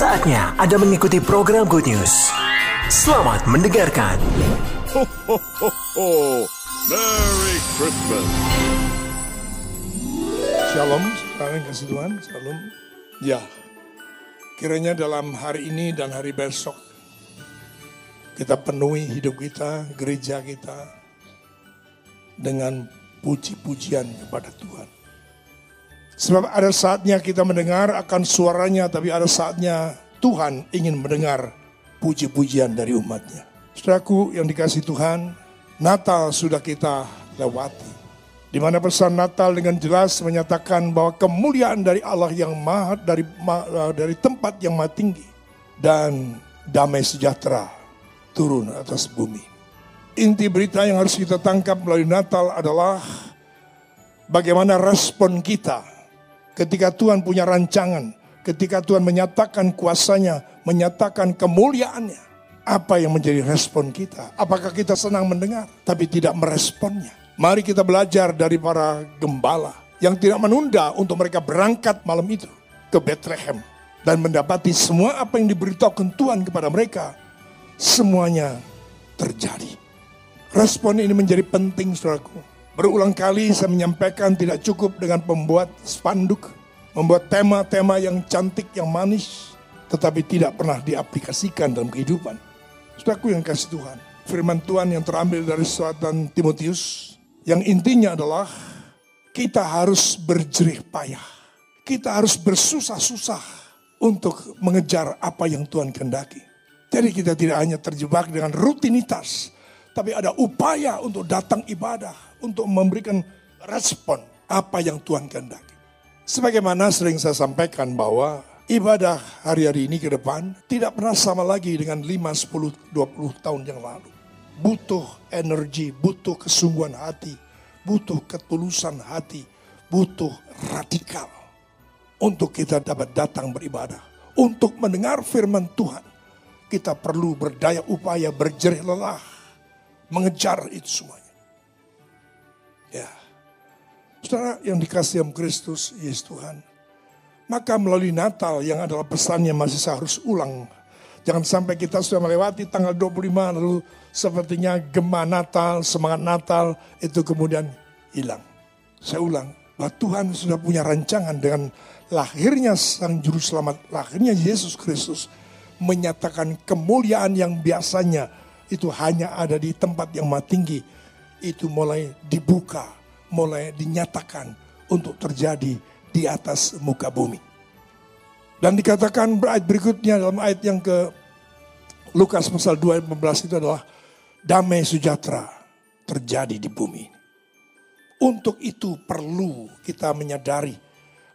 Saatnya Anda mengikuti program Good News. Selamat mendengarkan. Ho, ho, ho, ho. Merry Christmas. Shalom, saudara yang kasih Tuhan, shalom. Ya, kiranya dalam hari ini dan hari besok, kita penuhi hidup kita, gereja kita, dengan puji-pujian kepada Tuhan. Sebab ada saatnya kita mendengar akan suaranya, tapi ada saatnya Tuhan ingin mendengar puji-pujian dari umatnya. Saudaraku yang dikasih Tuhan, Natal sudah kita lewati. Di mana pesan Natal dengan jelas menyatakan bahwa kemuliaan dari Allah yang maha dari ma- dari tempat yang maha tinggi dan damai sejahtera turun atas bumi. Inti berita yang harus kita tangkap melalui Natal adalah bagaimana respon kita ketika Tuhan punya rancangan, ketika Tuhan menyatakan kuasanya, menyatakan kemuliaannya. Apa yang menjadi respon kita? Apakah kita senang mendengar tapi tidak meresponnya? Mari kita belajar dari para gembala yang tidak menunda untuk mereka berangkat malam itu ke Bethlehem dan mendapati semua apa yang diberitahukan Tuhan kepada mereka semuanya terjadi. Respon ini menjadi penting saudaraku. Berulang kali saya menyampaikan tidak cukup dengan pembuat spanduk, membuat tema-tema yang cantik, yang manis, tetapi tidak pernah diaplikasikan dalam kehidupan. Saudaraku yang kasih Tuhan, firman Tuhan yang terambil dari suratan Timotius, yang intinya adalah kita harus berjerih payah. Kita harus bersusah-susah untuk mengejar apa yang Tuhan kehendaki. Jadi kita tidak hanya terjebak dengan rutinitas, tapi ada upaya untuk datang ibadah, untuk memberikan respon apa yang Tuhan kehendaki. Sebagaimana sering saya sampaikan bahwa ibadah hari-hari ini ke depan tidak pernah sama lagi dengan 5, 10, 20 tahun yang lalu. Butuh energi, butuh kesungguhan hati, butuh ketulusan hati, butuh radikal untuk kita dapat datang beribadah. Untuk mendengar firman Tuhan, kita perlu berdaya upaya, berjerih lelah, mengejar itu semuanya. Ya, saudara yang dikasih dalam Kristus, Yesus Tuhan, maka melalui Natal yang adalah pesannya masih seharus ulang. Jangan sampai kita sudah melewati tanggal 25 lalu sepertinya gema Natal, semangat Natal itu kemudian hilang. Saya ulang, bahwa Tuhan sudah punya rancangan dengan lahirnya Sang Juru Selamat, lahirnya Yesus Kristus menyatakan kemuliaan yang biasanya itu hanya ada di tempat yang maha tinggi. Itu mulai dibuka, mulai dinyatakan untuk terjadi di atas muka bumi. Dan dikatakan ayat berikutnya dalam ayat yang ke Lukas pasal 2 ayat 15 itu adalah damai sejahtera terjadi di bumi. Untuk itu perlu kita menyadari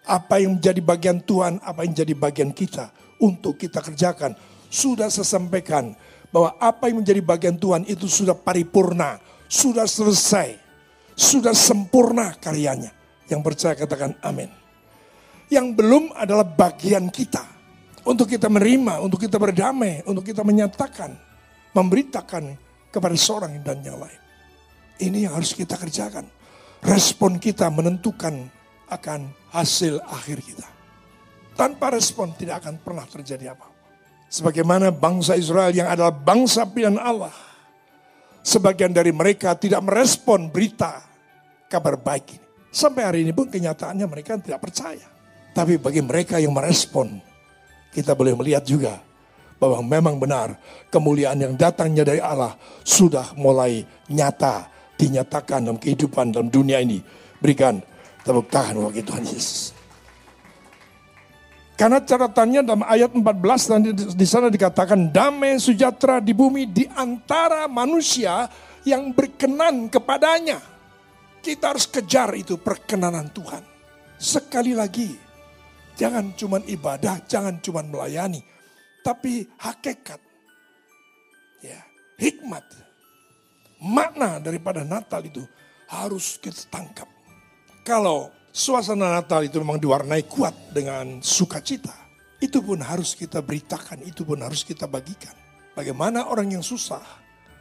apa yang menjadi bagian Tuhan, apa yang menjadi bagian kita untuk kita kerjakan. Sudah saya sampaikan bahwa apa yang menjadi bagian Tuhan itu sudah paripurna, sudah selesai, sudah sempurna karyanya. Yang percaya katakan amin. Yang belum adalah bagian kita. Untuk kita menerima, untuk kita berdamai, untuk kita menyatakan, memberitakan kepada seorang dan yang lain. Ini yang harus kita kerjakan. Respon kita menentukan akan hasil akhir kita. Tanpa respon tidak akan pernah terjadi apa-apa. Sebagaimana bangsa Israel yang adalah bangsa pilihan Allah. Sebagian dari mereka tidak merespon berita kabar baik ini. Sampai hari ini pun kenyataannya mereka tidak percaya. Tapi bagi mereka yang merespon, kita boleh melihat juga bahwa memang benar kemuliaan yang datangnya dari Allah sudah mulai nyata dinyatakan dalam kehidupan dalam dunia ini. Berikan tepuk tangan bagi Tuhan Yesus. Karena catatannya dalam ayat 14 dan di sana dikatakan damai sejahtera di bumi di antara manusia yang berkenan kepadanya. Kita harus kejar itu perkenanan Tuhan. Sekali lagi, jangan cuma ibadah, jangan cuma melayani, tapi hakikat. Ya, hikmat. Makna daripada Natal itu harus kita tangkap. Kalau suasana Natal itu memang diwarnai kuat dengan sukacita. Itu pun harus kita beritakan, itu pun harus kita bagikan. Bagaimana orang yang susah,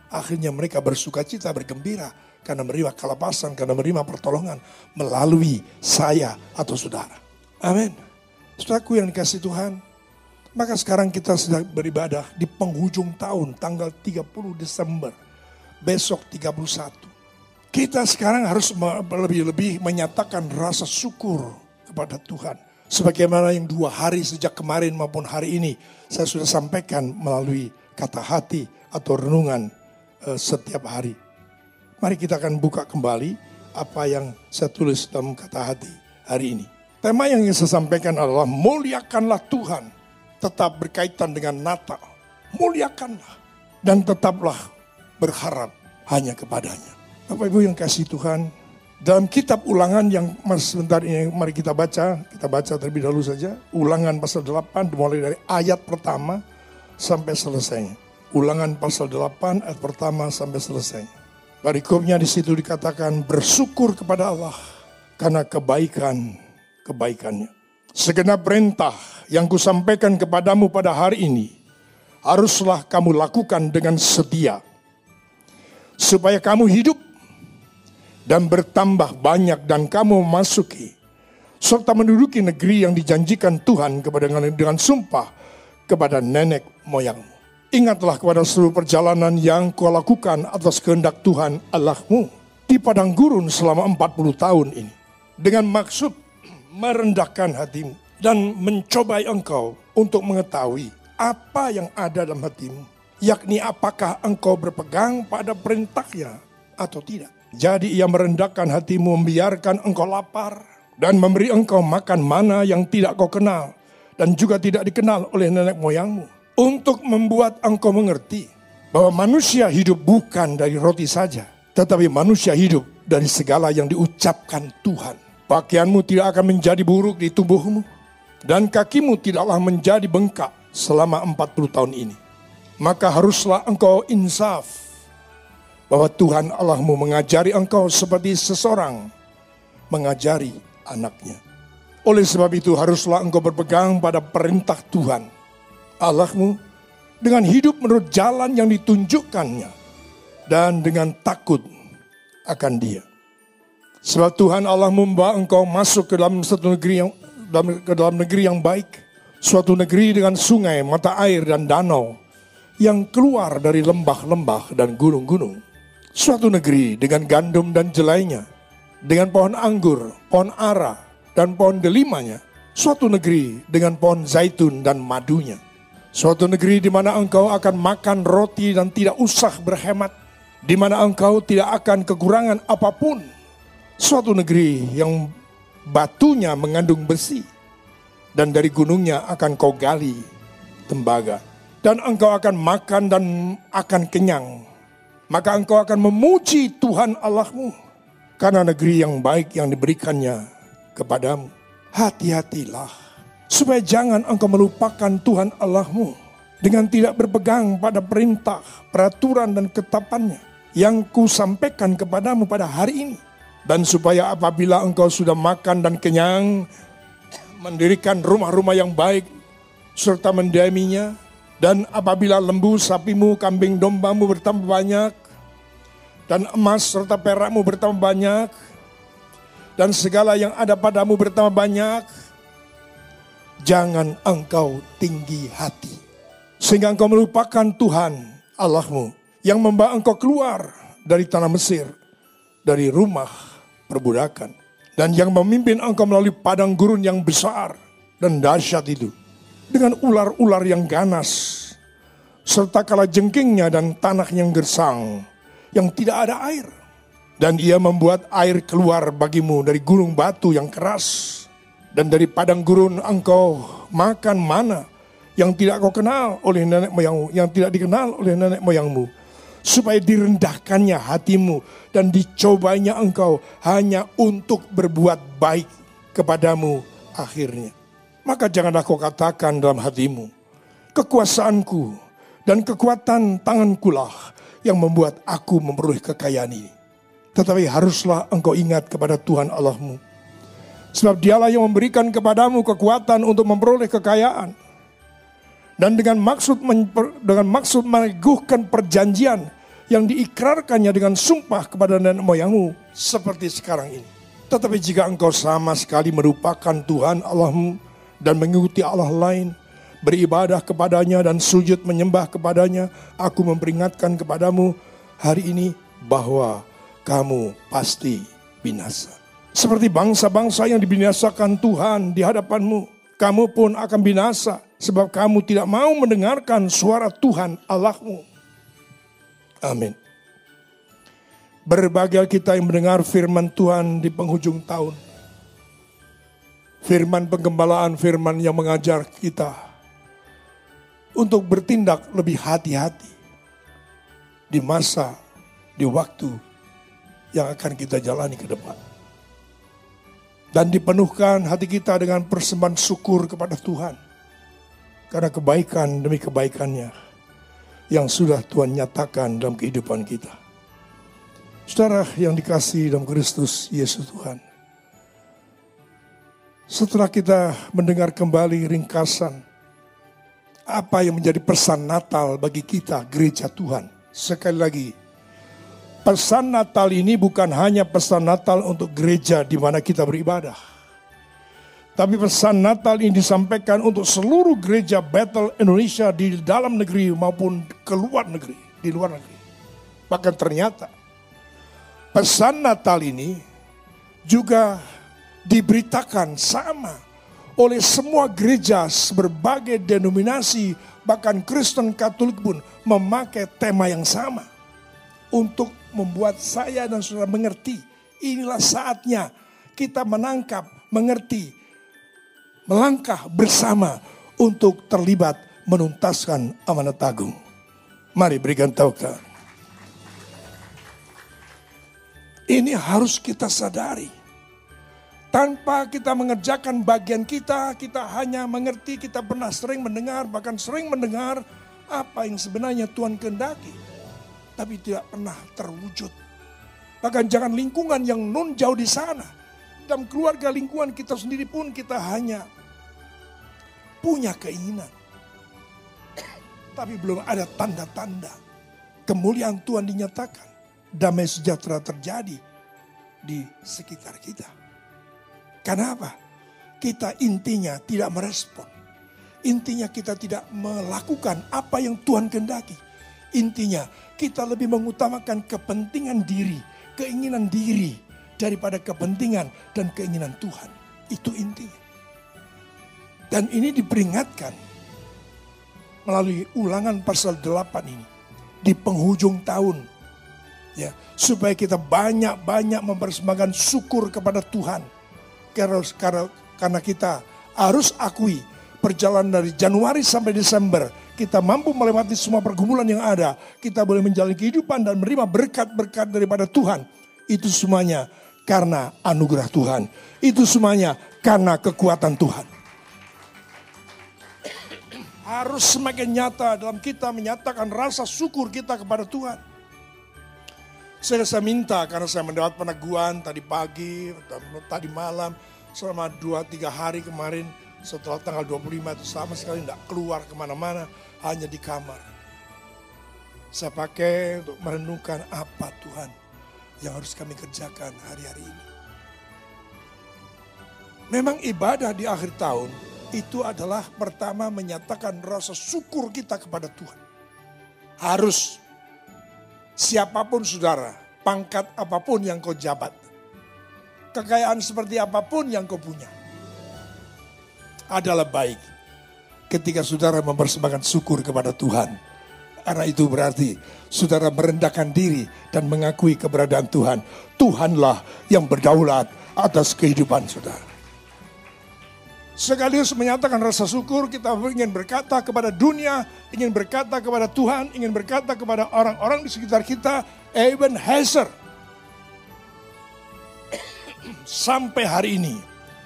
akhirnya mereka bersukacita, bergembira, karena menerima kelepasan, karena menerima pertolongan melalui saya atau saudara. Amin. Saudaraku yang dikasih Tuhan, Maka sekarang kita sedang beribadah di penghujung tahun tanggal 30 Desember. Besok 31. Kita sekarang harus lebih-lebih menyatakan rasa syukur kepada Tuhan. Sebagaimana yang dua hari sejak kemarin maupun hari ini saya sudah sampaikan melalui kata hati atau renungan uh, setiap hari. Mari kita akan buka kembali apa yang saya tulis dalam kata hati hari ini. Tema yang ingin saya sampaikan adalah muliakanlah Tuhan tetap berkaitan dengan Natal. Muliakanlah dan tetaplah berharap hanya kepadanya. Bapak Ibu yang kasih Tuhan, dalam kitab ulangan yang sebentar ini mari kita baca, kita baca terlebih dahulu saja. Ulangan pasal 8 dimulai dari ayat pertama sampai selesai. Ulangan pasal 8 ayat pertama sampai selesai. Parikopnya di situ dikatakan bersyukur kepada Allah karena kebaikan kebaikannya. Segenap perintah yang kusampaikan kepadamu pada hari ini haruslah kamu lakukan dengan setia supaya kamu hidup dan bertambah banyak dan kamu memasuki serta menduduki negeri yang dijanjikan Tuhan kepada dengan, dengan sumpah kepada nenek moyangmu. Ingatlah kepada seluruh perjalanan yang kau lakukan atas kehendak Tuhan Allahmu di padang gurun selama 40 tahun ini dengan maksud merendahkan hatimu dan mencobai engkau untuk mengetahui apa yang ada dalam hatimu, yakni apakah engkau berpegang pada perintahnya atau tidak. Jadi ia merendahkan hatimu, membiarkan engkau lapar, dan memberi engkau makan mana yang tidak kau kenal, dan juga tidak dikenal oleh nenek moyangmu, untuk membuat engkau mengerti bahwa manusia hidup bukan dari roti saja, tetapi manusia hidup dari segala yang diucapkan Tuhan. Pakaianmu tidak akan menjadi buruk di tubuhmu, dan kakimu tidaklah menjadi bengkak selama 40 tahun ini. Maka haruslah engkau insaf bahwa Tuhan Allahmu mengajari engkau seperti seseorang mengajari anaknya. Oleh sebab itu haruslah engkau berpegang pada perintah Tuhan Allahmu dengan hidup menurut jalan yang ditunjukkannya dan dengan takut akan dia. Sebab Tuhan Allah membawa engkau masuk ke dalam satu negeri yang dalam, ke dalam negeri yang baik, suatu negeri dengan sungai, mata air dan danau yang keluar dari lembah-lembah dan gunung-gunung. Suatu negeri dengan gandum dan jelainya, dengan pohon anggur, pohon ara, dan pohon delimanya. Suatu negeri dengan pohon zaitun dan madunya. Suatu negeri di mana engkau akan makan roti dan tidak usah berhemat. Di mana engkau tidak akan kekurangan apa pun suatu negeri yang batunya mengandung besi dan dari gunungnya akan kau gali tembaga dan engkau akan makan dan akan kenyang maka engkau akan memuji Tuhan Allahmu karena negeri yang baik yang diberikannya kepadamu. Hati-hatilah supaya jangan engkau melupakan Tuhan Allahmu dengan tidak berpegang pada perintah, peraturan dan ketapannya yang ku sampaikan kepadamu pada hari ini. Dan supaya apabila engkau sudah makan dan kenyang, mendirikan rumah-rumah yang baik serta mendiaminya, dan apabila lembu, sapimu, kambing, dombamu bertambah banyak, dan emas serta perakmu bertambah banyak, dan segala yang ada padamu bertambah banyak, jangan engkau tinggi hati. Sehingga engkau melupakan Tuhan Allahmu yang membawa engkau keluar dari tanah Mesir, dari rumah perbudakan. Dan yang memimpin engkau melalui padang gurun yang besar dan dahsyat itu. Dengan ular-ular yang ganas. Serta kala jengkingnya dan tanah yang gersang. Yang tidak ada air. Dan ia membuat air keluar bagimu dari gunung batu yang keras. Dan dari padang gurun engkau makan mana yang tidak kau kenal oleh nenek moyangmu, yang tidak dikenal oleh nenek moyangmu supaya direndahkannya hatimu dan dicobanya engkau hanya untuk berbuat baik kepadamu akhirnya. Maka janganlah kau katakan dalam hatimu, kekuasaanku dan kekuatan tanganku lah yang membuat aku memperoleh kekayaan ini. Tetapi haruslah engkau ingat kepada Tuhan Allahmu. Sebab dialah yang memberikan kepadamu kekuatan untuk memperoleh kekayaan dan dengan maksud dengan maksud meneguhkan perjanjian yang diikrarkannya dengan sumpah kepada nenek moyangmu seperti sekarang ini. Tetapi jika engkau sama sekali merupakan Tuhan Allahmu dan mengikuti Allah lain beribadah kepadanya dan sujud menyembah kepadanya, aku memperingatkan kepadamu hari ini bahwa kamu pasti binasa. Seperti bangsa-bangsa yang dibinasakan Tuhan di hadapanmu, kamu pun akan binasa sebab kamu tidak mau mendengarkan suara Tuhan Allahmu. Amin. Berbagai kita yang mendengar firman Tuhan di penghujung tahun. Firman penggembalaan, firman yang mengajar kita untuk bertindak lebih hati-hati di masa, di waktu yang akan kita jalani ke depan. Dan dipenuhkan hati kita dengan persembahan syukur kepada Tuhan. Karena kebaikan demi kebaikannya yang sudah Tuhan nyatakan dalam kehidupan kita. Saudara yang dikasih dalam Kristus Yesus Tuhan. Setelah kita mendengar kembali ringkasan apa yang menjadi pesan Natal bagi kita gereja Tuhan. Sekali lagi, pesan Natal ini bukan hanya pesan Natal untuk gereja di mana kita beribadah. Tapi pesan Natal ini disampaikan untuk seluruh gereja Battle Indonesia di dalam negeri maupun ke luar negeri, di luar negeri. Bahkan ternyata pesan Natal ini juga diberitakan sama oleh semua gereja berbagai denominasi bahkan Kristen Katolik pun memakai tema yang sama untuk membuat saya dan saudara mengerti inilah saatnya kita menangkap, mengerti, melangkah bersama untuk terlibat menuntaskan amanat agung. Mari berikan taukan. Ini harus kita sadari tanpa kita mengerjakan bagian kita, kita hanya mengerti, kita pernah sering mendengar, bahkan sering mendengar apa yang sebenarnya Tuhan kehendaki. Tapi tidak pernah terwujud. Bahkan jangan lingkungan yang non jauh di sana. Dalam keluarga lingkungan kita sendiri pun kita hanya punya keinginan. Tapi belum ada tanda-tanda kemuliaan Tuhan dinyatakan. Damai sejahtera terjadi di sekitar kita. Karena apa? Kita intinya tidak merespon. Intinya kita tidak melakukan apa yang Tuhan kehendaki. Intinya kita lebih mengutamakan kepentingan diri, keinginan diri daripada kepentingan dan keinginan Tuhan. Itu intinya. Dan ini diperingatkan melalui ulangan pasal 8 ini di penghujung tahun ya supaya kita banyak-banyak mempersembahkan syukur kepada Tuhan karena, karena, kita harus akui perjalanan dari Januari sampai Desember kita mampu melewati semua pergumulan yang ada. Kita boleh menjalani kehidupan dan menerima berkat-berkat daripada Tuhan. Itu semuanya karena anugerah Tuhan. Itu semuanya karena kekuatan Tuhan. Harus semakin nyata dalam kita menyatakan rasa syukur kita kepada Tuhan. Saya, saya minta karena saya mendapat peneguhan tadi pagi, tadi malam, selama 2-3 hari kemarin setelah tanggal 25 itu sama sekali tidak keluar ke mana-mana, hanya di kamar. Saya pakai untuk merenungkan apa Tuhan yang harus kami kerjakan hari-hari ini. Memang ibadah di akhir tahun itu adalah pertama menyatakan rasa syukur kita kepada Tuhan. Harus Siapa pun saudara, pangkat apa pun yang kau jabat. Kekayaan seperti apa pun yang kau punya. Adalah baik ketika saudara mempersembahkan syukur kepada Tuhan. Karena itu berarti saudara merendahkan diri dan mengakui keberadaan Tuhan. Tuhanlah yang berdaulat atas kehidupan saudara. Sekaligus menyatakan rasa syukur, kita ingin berkata kepada dunia, ingin berkata kepada Tuhan, ingin berkata kepada orang-orang di sekitar kita, Even Hazer. Sampai hari ini,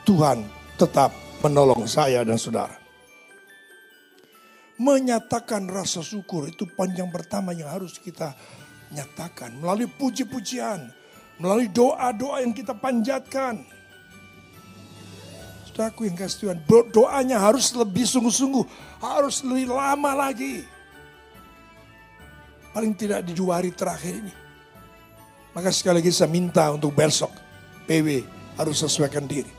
Tuhan tetap menolong saya dan saudara. Menyatakan rasa syukur itu panjang pertama yang harus kita nyatakan. Melalui puji-pujian, melalui doa-doa yang kita panjatkan Saudaraku yang kasih Tuhan, doanya harus lebih sungguh-sungguh, harus lebih lama lagi. Paling tidak di dua hari terakhir ini. Maka sekali lagi saya minta untuk besok, PW harus sesuaikan diri.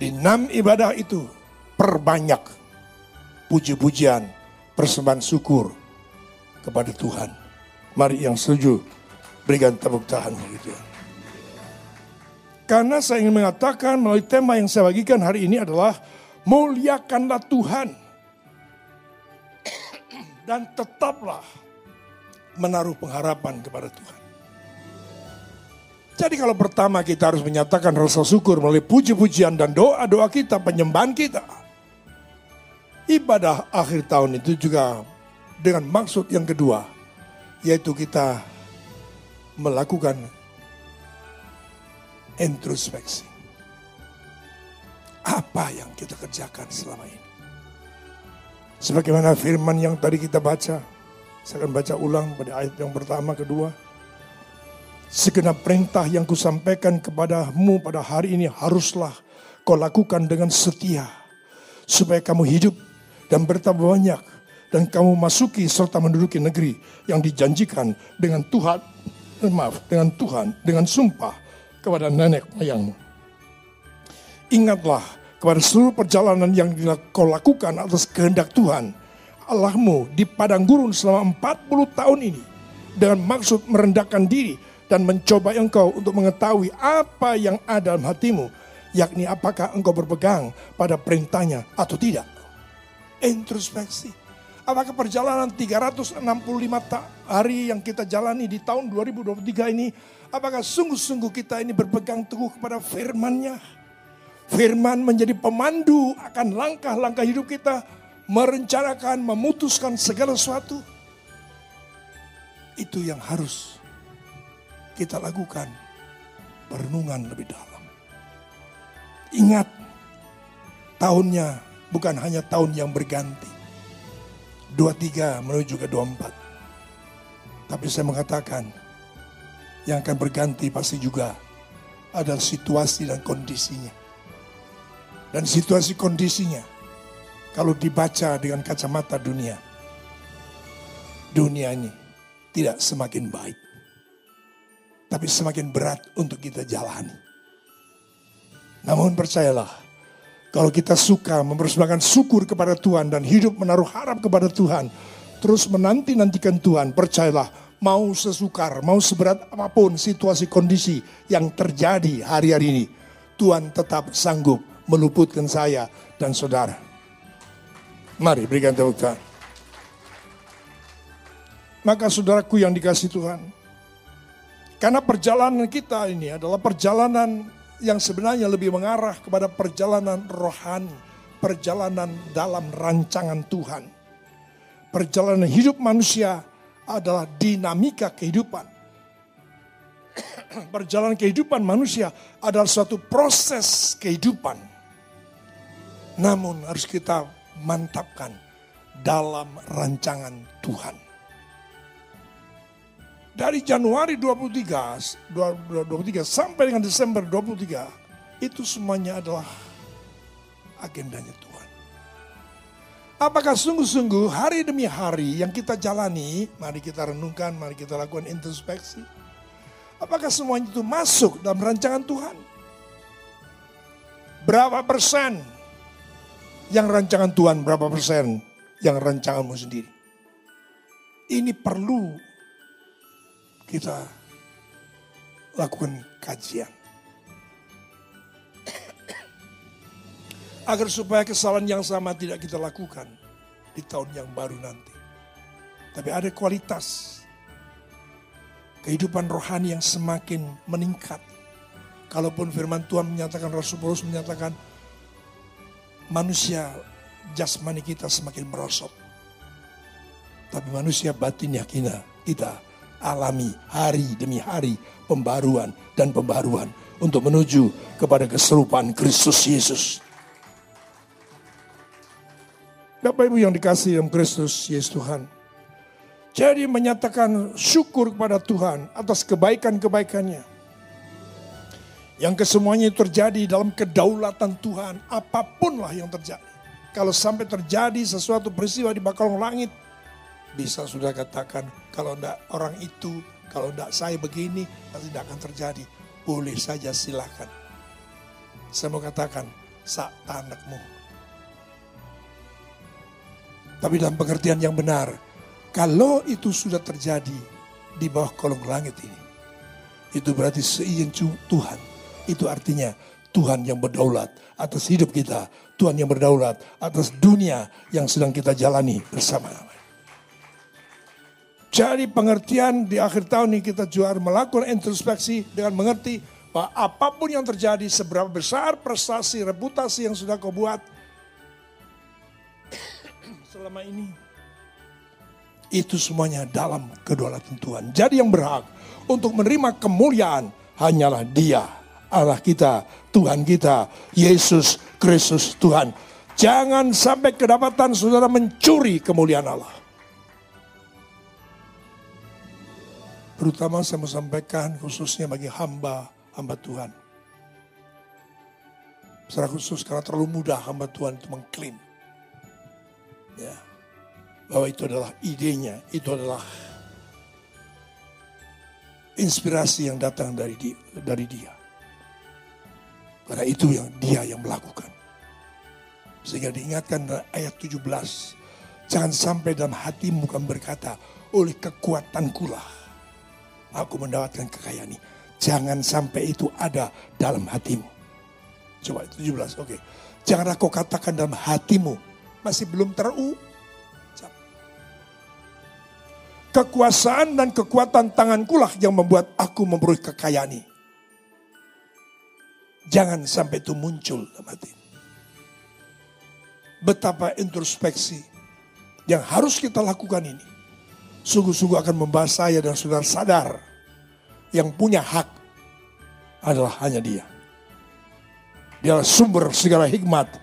Di enam ibadah itu, perbanyak puji-pujian, persembahan syukur kepada Tuhan. Mari yang setuju berikan tepuk tangan. Karena saya ingin mengatakan melalui tema yang saya bagikan hari ini adalah muliakanlah Tuhan. Dan tetaplah menaruh pengharapan kepada Tuhan. Jadi kalau pertama kita harus menyatakan rasa syukur melalui puji-pujian dan doa-doa kita, penyembahan kita. Ibadah akhir tahun itu juga dengan maksud yang kedua, yaitu kita melakukan introspeksi. Apa yang kita kerjakan selama ini? Sebagaimana firman yang tadi kita baca, saya akan baca ulang pada ayat yang pertama, kedua. Segenap perintah yang kusampaikan kepadamu pada hari ini haruslah kau lakukan dengan setia. Supaya kamu hidup dan bertambah banyak. Dan kamu masuki serta menduduki negeri yang dijanjikan dengan Tuhan. Maaf, dengan Tuhan, dengan sumpah kepada nenek moyangmu. Ingatlah kepada seluruh perjalanan yang kau lakukan atas kehendak Tuhan. Allahmu di padang gurun selama 40 tahun ini. Dengan maksud merendahkan diri dan mencoba engkau untuk mengetahui apa yang ada dalam hatimu, yakni apakah engkau berpegang pada perintahnya atau tidak. Introspeksi. Apakah perjalanan 365 ta- hari yang kita jalani di tahun 2023 ini, apakah sungguh-sungguh kita ini berpegang teguh kepada firman-Nya? Firman menjadi pemandu akan langkah-langkah hidup kita, merencanakan, memutuskan segala sesuatu. Itu yang harus kita lakukan perenungan lebih dalam. Ingat, tahunnya bukan hanya tahun yang berganti. 23 menuju ke 24. Tapi saya mengatakan, yang akan berganti pasti juga adalah situasi dan kondisinya. Dan situasi kondisinya, kalau dibaca dengan kacamata dunia, dunia ini tidak semakin baik tapi semakin berat untuk kita jalani. Namun percayalah, kalau kita suka mempersembahkan syukur kepada Tuhan dan hidup menaruh harap kepada Tuhan, terus menanti-nantikan Tuhan, percayalah, mau sesukar, mau seberat apa pun situasi kondisi yang terjadi hari-hari ini, Tuhan tetap sanggup meluputkan saya dan saudara. Mari berikan tepuk tangan. Maka saudaraku yang dikasih Tuhan, karena perjalanan kita ini adalah perjalanan yang sebenarnya lebih mengarah kepada perjalanan rohani, perjalanan dalam rancangan Tuhan. Perjalanan hidup manusia adalah dinamika kehidupan. Perjalanan kehidupan manusia adalah suatu proses kehidupan. Namun harus kita mantapkan dalam rancangan Tuhan dari Januari 23, 23 sampai dengan Desember 23 itu semuanya adalah agendanya Tuhan. Apakah sungguh-sungguh hari demi hari yang kita jalani, mari kita renungkan, mari kita lakukan introspeksi. Apakah semuanya itu masuk dalam rancangan Tuhan? Berapa persen yang rancangan Tuhan, berapa persen yang rancanganmu sendiri? Ini perlu kita lakukan kajian. Agar supaya kesalahan yang sama tidak kita lakukan di tahun yang baru nanti. Tapi ada kualitas kehidupan rohani yang semakin meningkat. Kalaupun firman Tuhan menyatakan, Rasul Paulus menyatakan, manusia jasmani kita semakin merosot. Tapi manusia batinnya kita, kita alami hari demi hari pembaruan dan pembaruan untuk menuju kepada keserupaan Kristus Yesus. Bapak Ibu yang dikasih dalam Kristus Yesus Tuhan. Jadi menyatakan syukur kepada Tuhan atas kebaikan-kebaikannya. Yang kesemuanya terjadi dalam kedaulatan Tuhan. Apa pun lah yang terjadi. Kalau sampai terjadi sesuatu peristiwa di bakalong langit. Bisa sudah katakan kalau tidak orang itu, kalau tidak saya begini, pasti tidak akan terjadi. Boleh saja silakan. Saya mau katakan, sak tanakmu. Tapi dalam pengertian yang benar, kalau itu sudah terjadi di bawah kolong langit ini, itu berarti seizin Tuhan. Itu artinya Tuhan yang berdaulat atas hidup kita. Tuhan yang berdaulat atas dunia yang sedang kita jalani bersama. Jadi pengertian di akhir tahun ini kita juga melakukan introspeksi dengan mengerti bahwa apa pun yang terjadi, seberapa besar prestasi, reputasi yang sudah kau buat selama ini, itu semuanya dalam kedaulatan Tuhan. Jadi yang berhak untuk menerima kemuliaan hanyalah Dia, Allah kita, Tuhan kita, Yesus Kristus Tuhan. Jangan sampai kedapatan saudara mencuri kemuliaan Allah. Terutama saya mau sampaikan khususnya bagi hamba hamba Tuhan. Secara khusus karena terlalu mudah hamba Tuhan itu mengklaim. Ya, bahwa itu adalah idenya, itu adalah inspirasi yang datang dari dia, dari dia. Karena itu yang dia yang melakukan. Sehingga diingatkan dalam ayat 17. Jangan sampai dalam hatimu kan berkata, oleh kekuatanku lah aku mendapatkan kekayaan ini. Jangan sampai itu ada dalam hatimu. Coba 17, oke. Okay. Janganlah kau katakan dalam hatimu, masih belum terucap. Kekuasaan dan kekuatan tanganku lah yang membuat aku memperoleh kekayaan ini. Jangan sampai itu muncul hati. Betapa introspeksi yang harus kita lakukan ini. Sungguh-sungguh akan membahas saya dan saudara sadar yang punya hak adalah hanya dia. Dia sumber segala hikmat,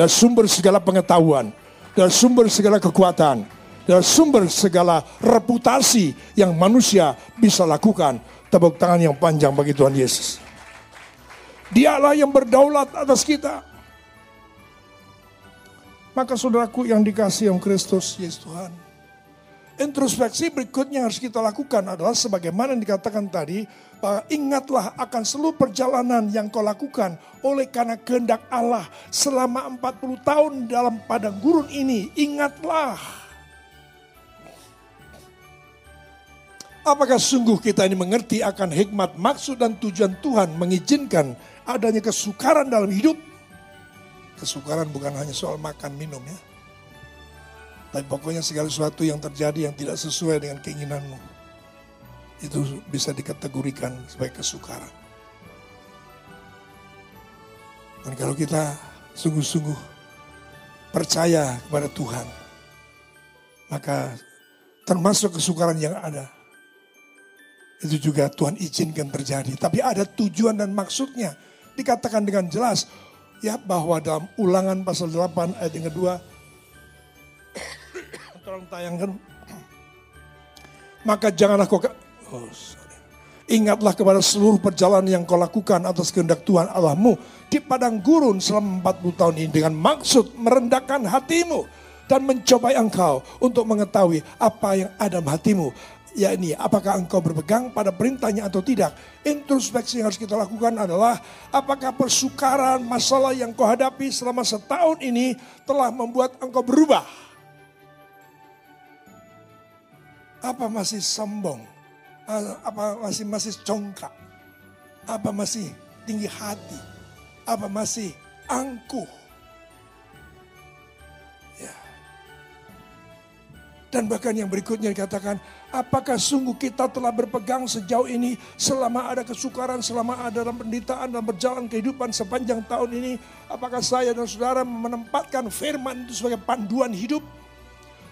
dan sumber segala pengetahuan, dan sumber segala kekuatan, dan sumber segala reputasi yang manusia bisa lakukan. Tepuk tangan yang panjang bagi Tuhan Yesus. Dialah yang berdaulat atas kita. Maka saudaraku yang dikasih yang Kristus, Yesus Tuhan Introspeksi berikutnya yang harus kita lakukan adalah sebagaimana yang dikatakan tadi, ingatlah akan seluruh perjalanan yang kau lakukan oleh karena kehendak Allah selama 40 tahun dalam padang gurun ini. Ingatlah. Apakah sungguh kita ini mengerti akan hikmat, maksud dan tujuan Tuhan mengizinkan adanya kesukaran dalam hidup? Kesukaran bukan hanya soal makan minum ya tapi pokoknya segala sesuatu yang terjadi yang tidak sesuai dengan keinginanmu. Itu bisa dikategorikan sebagai kesukaran. Dan kalau kita sungguh-sungguh percaya kepada Tuhan, maka termasuk kesukaran yang ada, itu juga Tuhan izinkan terjadi. Tapi ada tujuan dan maksudnya. Dikatakan dengan jelas, ya bahwa dalam ulangan pasal 8 ayat yang kedua, tolong tayangkan. Maka janganlah kau... Oh, Ingatlah kepada seluruh perjalanan yang kau lakukan atas kehendak Tuhan Allahmu di padang gurun selama 40 tahun ini dengan maksud merendahkan hatimu dan mencobai engkau untuk mengetahui apa yang ada dalam hatimu. Ya ini, apakah engkau berpegang pada perintahnya atau tidak? Introspeksi yang harus kita lakukan adalah apakah persukaran, masalah yang kau hadapi selama setahun ini telah membuat engkau berubah? Apa masih sombong? Apa masih masih congkak? Apa masih tinggi hati? Apa masih angkuh? Ya. Dan bahkan yang berikutnya dikatakan, apakah sungguh kita telah berpegang sejauh ini selama ada kesukaran, selama ada dalam penderitaan dan berjalan kehidupan sepanjang tahun ini, apakah saya dan saudara menempatkan firman itu sebagai panduan hidup,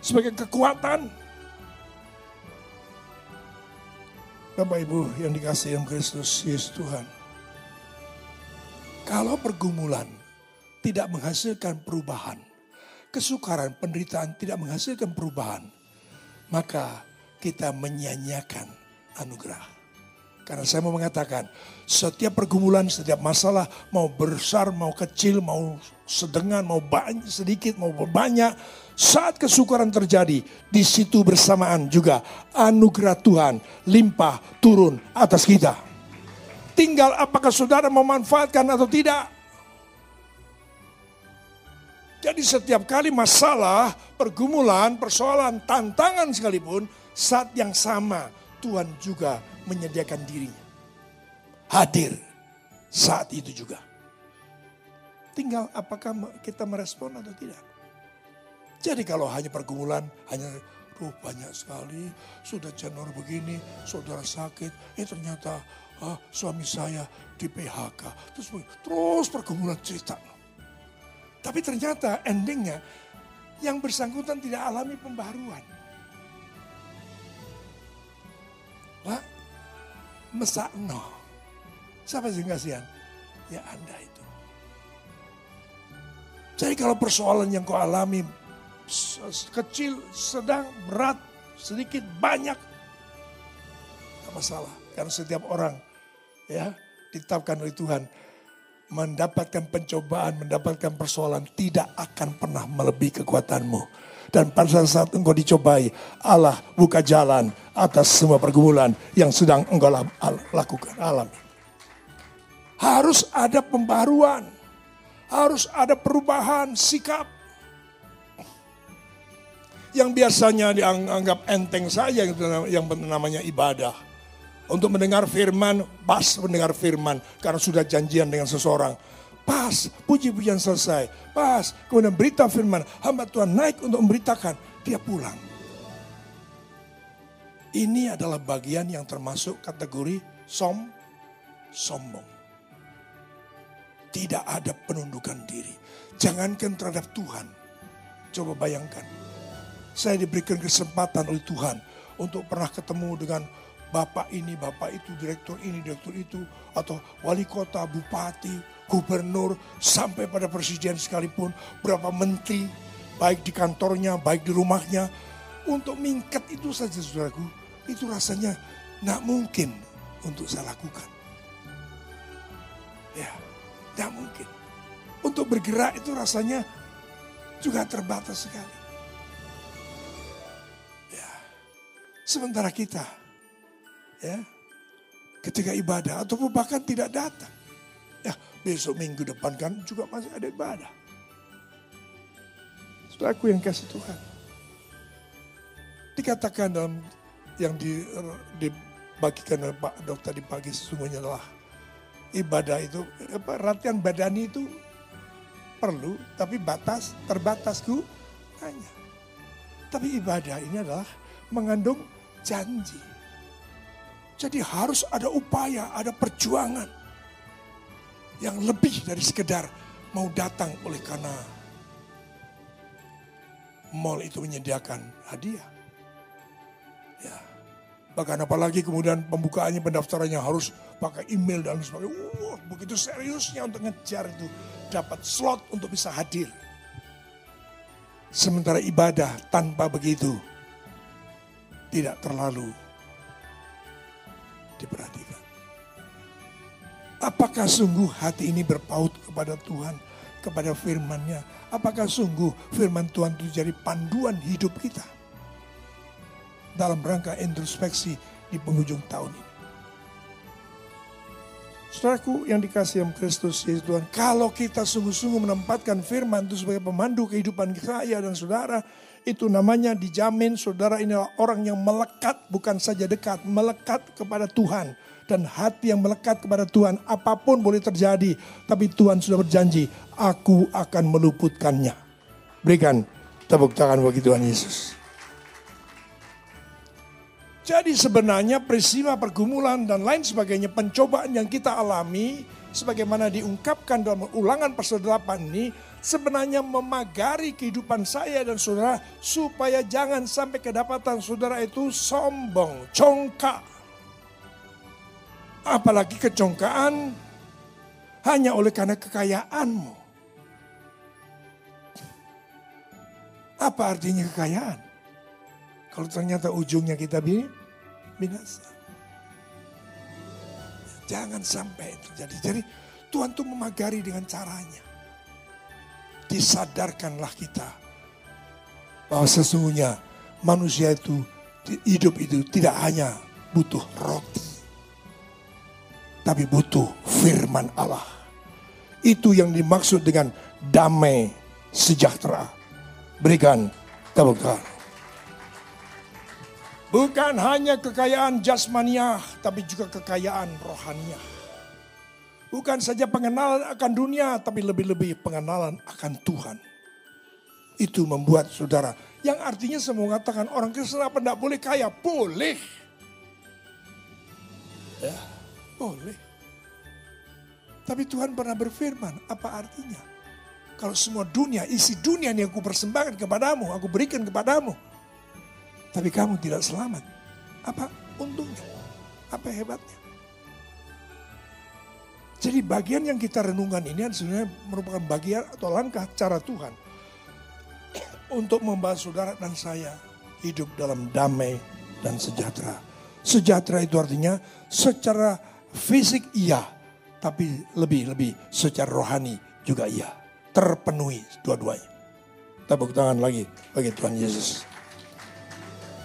sebagai kekuatan, Bapak Ibu yang dikasih yang Kristus Yesus Tuhan. Kalau pergumulan tidak menghasilkan perubahan, kesukaran, penderitaan tidak menghasilkan perubahan, maka kita menyanyiakan anugerah. Karena saya mau mengatakan, setiap pergumulan, setiap masalah, mau besar, mau kecil, mau sedengan, mau banyak, sedikit, mau banyak, saat kesukaran terjadi, di situ bersamaan juga anugerah Tuhan limpah turun atas kita. Tinggal apakah saudara memanfaatkan atau tidak. Jadi setiap kali masalah, pergumulan, persoalan, tantangan sekalipun, saat yang sama Tuhan juga menyediakan dirinya. Hadir saat itu juga. Tinggal apakah kita merespon atau tidak. Jadi kalau hanya pergumulan, hanya oh banyak sekali, sudah janur begini, saudara sakit, eh ternyata ah, suami saya di PHK. Terus, terus pergumulan cerita. Tapi ternyata endingnya yang bersangkutan tidak alami pembaruan. Lah, mesakno. Siapa sih kasihan? Ya Anda itu. Jadi kalau persoalan yang kau alami kecil, sedang, berat, sedikit, banyak, tidak masalah. Karena setiap orang ya ditetapkan oleh Tuhan mendapatkan pencobaan, mendapatkan persoalan tidak akan pernah melebihi kekuatanmu. Dan pada saat engkau dicobai, Allah buka jalan atas semua pergumulan yang sedang engkau lakukan, alami. Harus ada pembaruan, harus ada perubahan sikap. Yang biasanya dianggap enteng saja yang namanya ibadah untuk mendengar firman, pas mendengar firman karena sudah janjian dengan seseorang. Pas, puji-pujian selesai. Pas, kemudian berita firman, hamba Tuhan naik untuk memberitakan, dia pulang. Ini adalah bagian yang termasuk kategori som, sombong. Tidak ada penundukan diri. Jangankan terhadap Tuhan. Coba bayangkan. Saya diberikan kesempatan oleh Tuhan untuk pernah ketemu dengan bapak ini, bapak itu, direktur ini, direktur itu, atau wali kota, bupati, gubernur, sampai pada presiden sekalipun, berapa menteri, baik di kantornya, baik di rumahnya, untuk mingket itu saja saudaraku, itu rasanya nggak mungkin untuk saya lakukan. Ya, nggak mungkin. Untuk bergerak itu rasanya juga terbatas sekali. Ya, sementara kita ya ketika ibadah ataupun bahkan tidak datang. Besok minggu depan kan juga masih ada ibadah. Sudah aku yang kasih Tuhan. Dikatakan dalam yang di, dibagikan oleh Pak Dokter di pagi sesungguhnya adalah ibadah itu, apa, latihan badani itu perlu, tapi batas, terbatasku hanya. Tapi ibadah ini adalah mengandung janji. Jadi harus ada upaya, ada perjuangan yang lebih dari sekedar mau datang oleh karena mall itu menyediakan hadiah. Ya. Bahkan apalagi kemudian pembukaannya pendaftarannya harus pakai email dan sebagainya. Wah, begitu seriusnya untuk ngejar itu dapat slot untuk bisa hadir. Sementara ibadah tanpa begitu tidak terlalu diperhatikan. Apakah sungguh hati ini berpaut kepada Tuhan, kepada firman-Nya? Apakah sungguh firman Tuhan itu jadi panduan hidup kita? Dalam rangka introspeksi di penghujung tahun ini. Saudaraku yang dikasih yang Kristus Yesus Tuhan, kalau kita sungguh-sungguh menempatkan firman itu sebagai pemandu kehidupan saya dan saudara, itu namanya dijamin saudara inilah orang yang melekat bukan saja dekat, melekat kepada Tuhan. Dan hati yang melekat kepada Tuhan apa pun boleh terjadi. Tapi Tuhan sudah berjanji, aku akan meluputkannya. Berikan tepuk tangan bagi Tuhan Yesus. Jadi sebenarnya peristiwa pergumulan dan lain sebagainya pencobaan yang kita alami sebagaimana diungkapkan dalam ulangan pasal 8 ini sebenarnya memagari kehidupan saya dan saudara supaya jangan sampai kedapatan saudara itu sombong, congkak. Apalagi kecongkaan hanya oleh karena kekayaanmu. Apa artinya kekayaan? Kalau ternyata ujungnya kita binasa. Jangan sampai terjadi. Jadi Tuhan tuh memagari dengan caranya disadarkanlah kita bahwa sesungguhnya manusia itu hidup itu tidak hanya butuh roti, tapi butuh firman Allah. Itu yang dimaksud dengan damai sejahtera. Berikan tepuk. Bukan hanya kekayaan jasmaniah, tapi juga kekayaan rohaniah. Bukan saja pengenalan akan dunia, tapi lebih-lebih pengenalan akan Tuhan. Itu membuat saudara, yang artinya semua mengatakan orang Kristen apa tidak boleh kaya? Boleh. Ya, boleh. Tapi Tuhan pernah berfirman, apa artinya? Kalau semua dunia, isi dunia ini aku persembahkan kepadamu, aku berikan kepadamu. Tapi kamu tidak selamat. Apa untungnya? Apa hebatnya? Jadi bagian yang kita renungkan ini sebenarnya merupakan bagian atau langkah cara Tuhan untuk membahas saudara dan saya hidup dalam damai dan sejahtera. Sejahtera itu artinya secara fisik iya, tapi lebih-lebih secara rohani juga iya. Terpenuhi dua-duanya. Tepuk tangan lagi bagi Tuhan Yesus.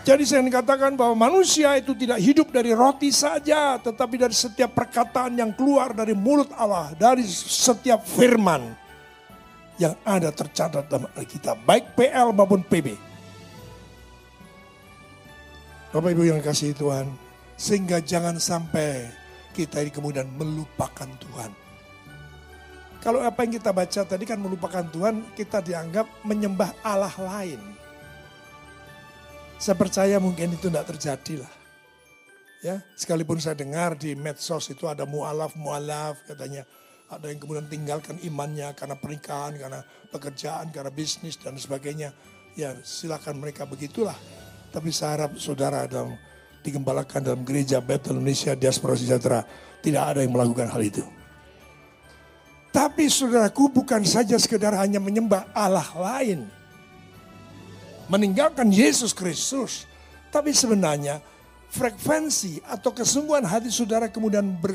Jadi saya katakan bahwa manusia itu tidak hidup dari roti saja, tetapi dari setiap perkataan yang keluar dari mulut Allah, dari setiap firman yang ada tercatat dalam Alkitab, baik PL maupun PB. Bapak Ibu yang kasih Tuhan, sehingga jangan sampai kita ini kemudian melupakan Tuhan. Kalau apa yang kita baca tadi kan melupakan Tuhan, kita dianggap menyembah Allah lain. Saya percaya mungkin itu tidak terjadi lah. Ya, sekalipun saya dengar di medsos itu ada mualaf mualaf katanya ada yang kemudian tinggalkan imannya karena pernikahan, karena pekerjaan, karena bisnis dan sebagainya. Ya silakan mereka begitulah. Tapi saya harap saudara dalam digembalakan dalam gereja Bethel Indonesia Diaspora Sejahtera tidak ada yang melakukan hal itu. Tapi saudaraku bukan saja sekedar hanya menyembah Allah lain meninggalkan Yesus Kristus. Tapi sebenarnya frekuensi atau kesungguhan hati saudara kemudian ber,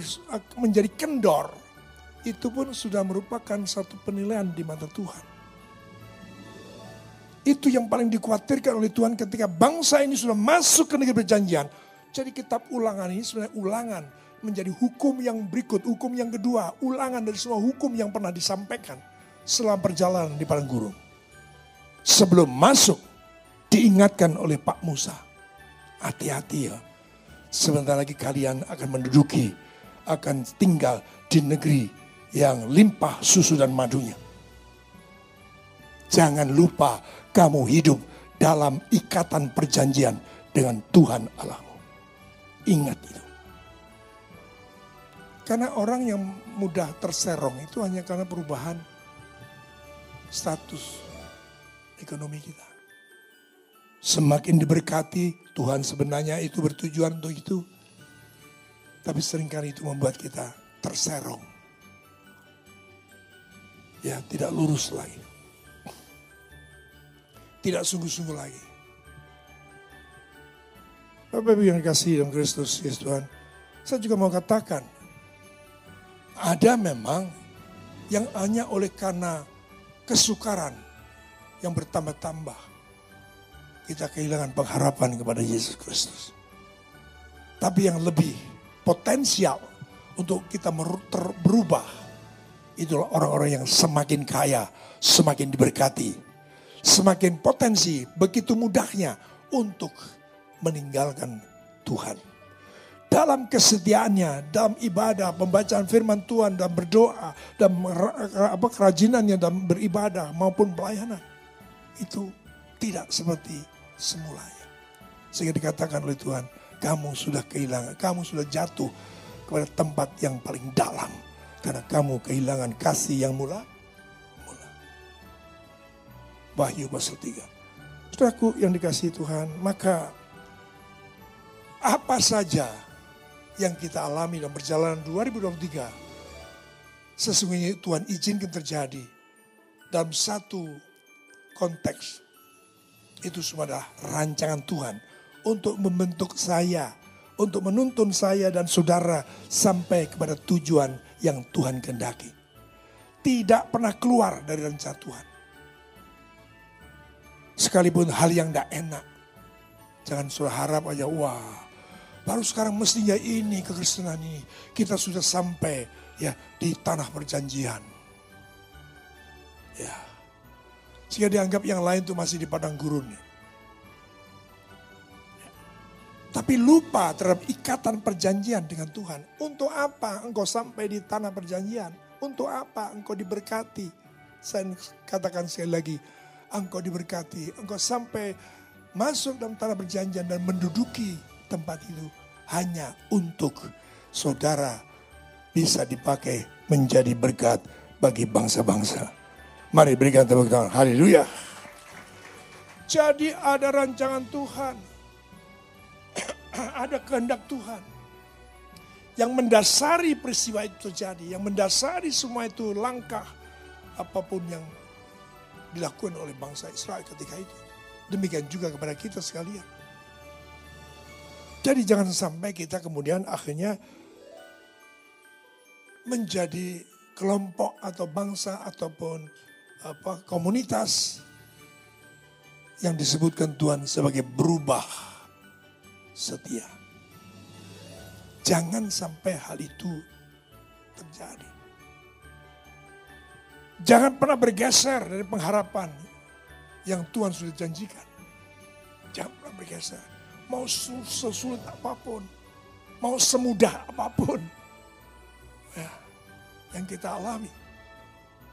menjadi kendor. Itu pun sudah merupakan satu penilaian di mata Tuhan. Itu yang paling dikhawatirkan oleh Tuhan ketika bangsa ini sudah masuk ke negeri perjanjian. Jadi kitab ulangan ini sebenarnya ulangan menjadi hukum yang berikut, hukum yang kedua, ulangan dari semua hukum yang pernah disampaikan selama perjalanan di padang gurun. Sebelum masuk diingatkan oleh Pak Musa. Hati-hati ya. Sebentar lagi kalian akan menduduki, akan tinggal di negeri yang limpah susu dan madunya. Jangan lupa kamu hidup dalam ikatan perjanjian dengan Tuhan Allahmu. Ingat itu. Karena orang yang mudah terserong itu hanya karena perubahan status ekonomi kita. Semakin diberkati, Tuhan sebenarnya itu bertujuan untuk itu. Tapi sering kali itu membuat kita terserong. Ya, tidak lurus lagi. Tidak sungguh-sungguh lagi. Bapak Ibu yang kasih dalam Kristus, Yesus Tuhan. Saya juga mau katakan, ada memang yang hanya oleh karena kesukaran yang bertambah-tambah kita kehilangan pengharapan kepada Yesus Kristus. Tapi yang lebih potensial untuk kita berubah itulah orang-orang yang semakin kaya, semakin diberkati, semakin potensi begitu mudahnya untuk meninggalkan Tuhan. Dalam kesetiaannya, dalam ibadah, pembacaan firman Tuhan, dan berdoa, dan apa kerajinannya dalam beribadah maupun pelayanan. Itu tidak seperti semulanya. Sehingga dikatakan oleh Tuhan, kamu sudah kehilangan, kamu sudah jatuh kepada tempat yang paling dalam. Karena kamu kehilangan kasih yang mula, mula. Wahyu pasal 3. Saudaraku yang dikasih Tuhan, maka apa saja yang kita alami dalam perjalanan 2023, sesungguhnya Tuhan izinkan terjadi dalam satu konteks itu semua adalah rancangan Tuhan untuk membentuk saya, untuk menuntun saya dan saudara sampai kepada tujuan yang Tuhan kehendaki. Tidak pernah keluar dari rencana Tuhan. Sekalipun hal yang tidak enak. Jangan sudah harap aja, wah baru sekarang mestinya ini kekristenan ini. Kita sudah sampai ya di tanah perjanjian. Ya, Sehingga dianggap yang lain itu masih di padang gurun. Tapi lupa terhadap ikatan perjanjian dengan Tuhan. Untuk apa engkau sampai di tanah perjanjian? Untuk apa engkau diberkati? Saya katakan sekali lagi, engkau diberkati. Engkau sampai masuk dalam tanah perjanjian dan menduduki tempat itu hanya untuk saudara bisa dipakai menjadi berkat bagi bangsa-bangsa. Mari berikan tepuk tangan. Haleluya. Jadi ada rancangan Tuhan ada kehendak Tuhan yang mendasari peristiwa itu terjadi, yang mendasari semua itu langkah apa pun yang dilakukan oleh bangsa Israel ketika itu. Demikian juga kepada kita sekalian. Jadi jangan sampai kita kemudian akhirnya menjadi kelompok atau bangsa ataupun apa komunitas yang disebutkan Tuhan sebagai berubah setia. Jangan sampai hal itu terjadi. Jangan pernah bergeser dari pengharapan yang Tuhan sudah janjikan. Jangan pernah bergeser. Mau sesulit apa pun. Mau semudah apa pun. Ya, yang kita alami.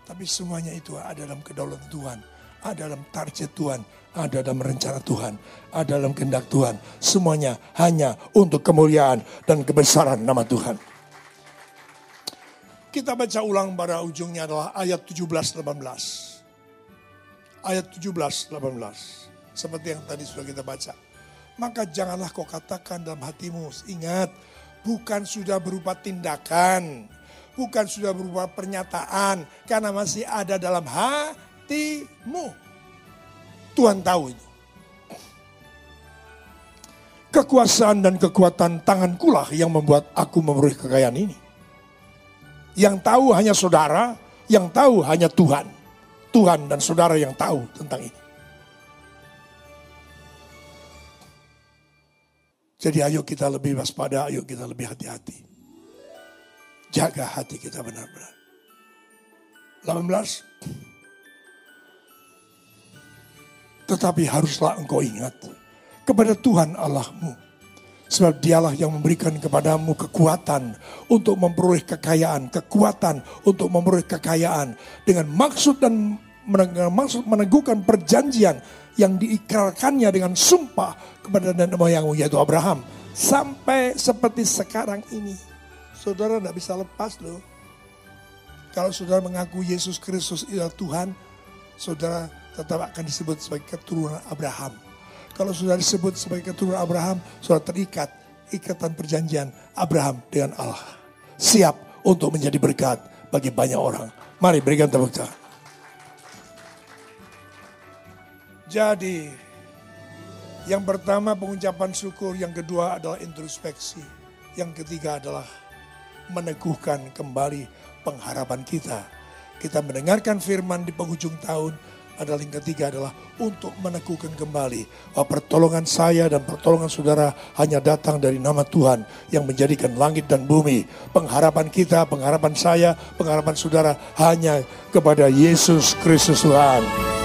Tapi semuanya itu ada dalam kedaulatan Tuhan ada dalam target Tuhan, ada dalam rencana Tuhan, ada dalam kehendak Tuhan. Semuanya hanya untuk kemuliaan dan kebesaran nama Tuhan. Kita baca ulang pada ujungnya adalah ayat 17-18. Ayat 17-18. Seperti yang tadi sudah kita baca. Maka janganlah kau katakan dalam hatimu, ingat bukan sudah berupa tindakan, bukan sudah berupa pernyataan, karena masih ada dalam hati hatimu. Tuhan tahu itu. Kekuasaan dan kekuatan tangankulah yang membuat aku memberi kekayaan ini. Yang tahu hanya saudara, yang tahu hanya Tuhan. Tuhan dan saudara yang tahu tentang ini. Jadi ayo kita lebih waspada, ayo kita lebih hati-hati. Jaga hati kita benar-benar. 18. Tetapi haruslah engkau ingat kepada Tuhan Allahmu. Sebab dialah yang memberikan kepadamu kekuatan untuk memperoleh kekayaan, kekuatan untuk memperoleh kekayaan dengan maksud dan maksud meneguhkan perjanjian yang diikrarkannya dengan sumpah kepada nenek moyangmu yaitu Abraham sampai seperti sekarang ini. Saudara tidak bisa lepas loh. Kalau saudara mengaku Yesus Kristus adalah Tuhan, saudara tetap akan disebut sebagai keturunan Abraham. Kalau sudah disebut sebagai keturunan Abraham, sudah terikat ikatan perjanjian Abraham dengan Allah. Siap untuk menjadi berkat bagi banyak orang. Mari berikan tepuk tangan. Jadi, yang pertama pengucapan syukur, yang kedua adalah introspeksi, yang ketiga adalah meneguhkan kembali pengharapan kita. Kita mendengarkan firman di penghujung tahun, adalah yang ketiga adalah untuk meneguhkan kembali bahwa pertolongan saya dan pertolongan saudara hanya datang dari nama Tuhan yang menjadikan langit dan bumi. Pengharapan kita, pengharapan saya, pengharapan saudara hanya kepada Yesus Kristus Tuhan.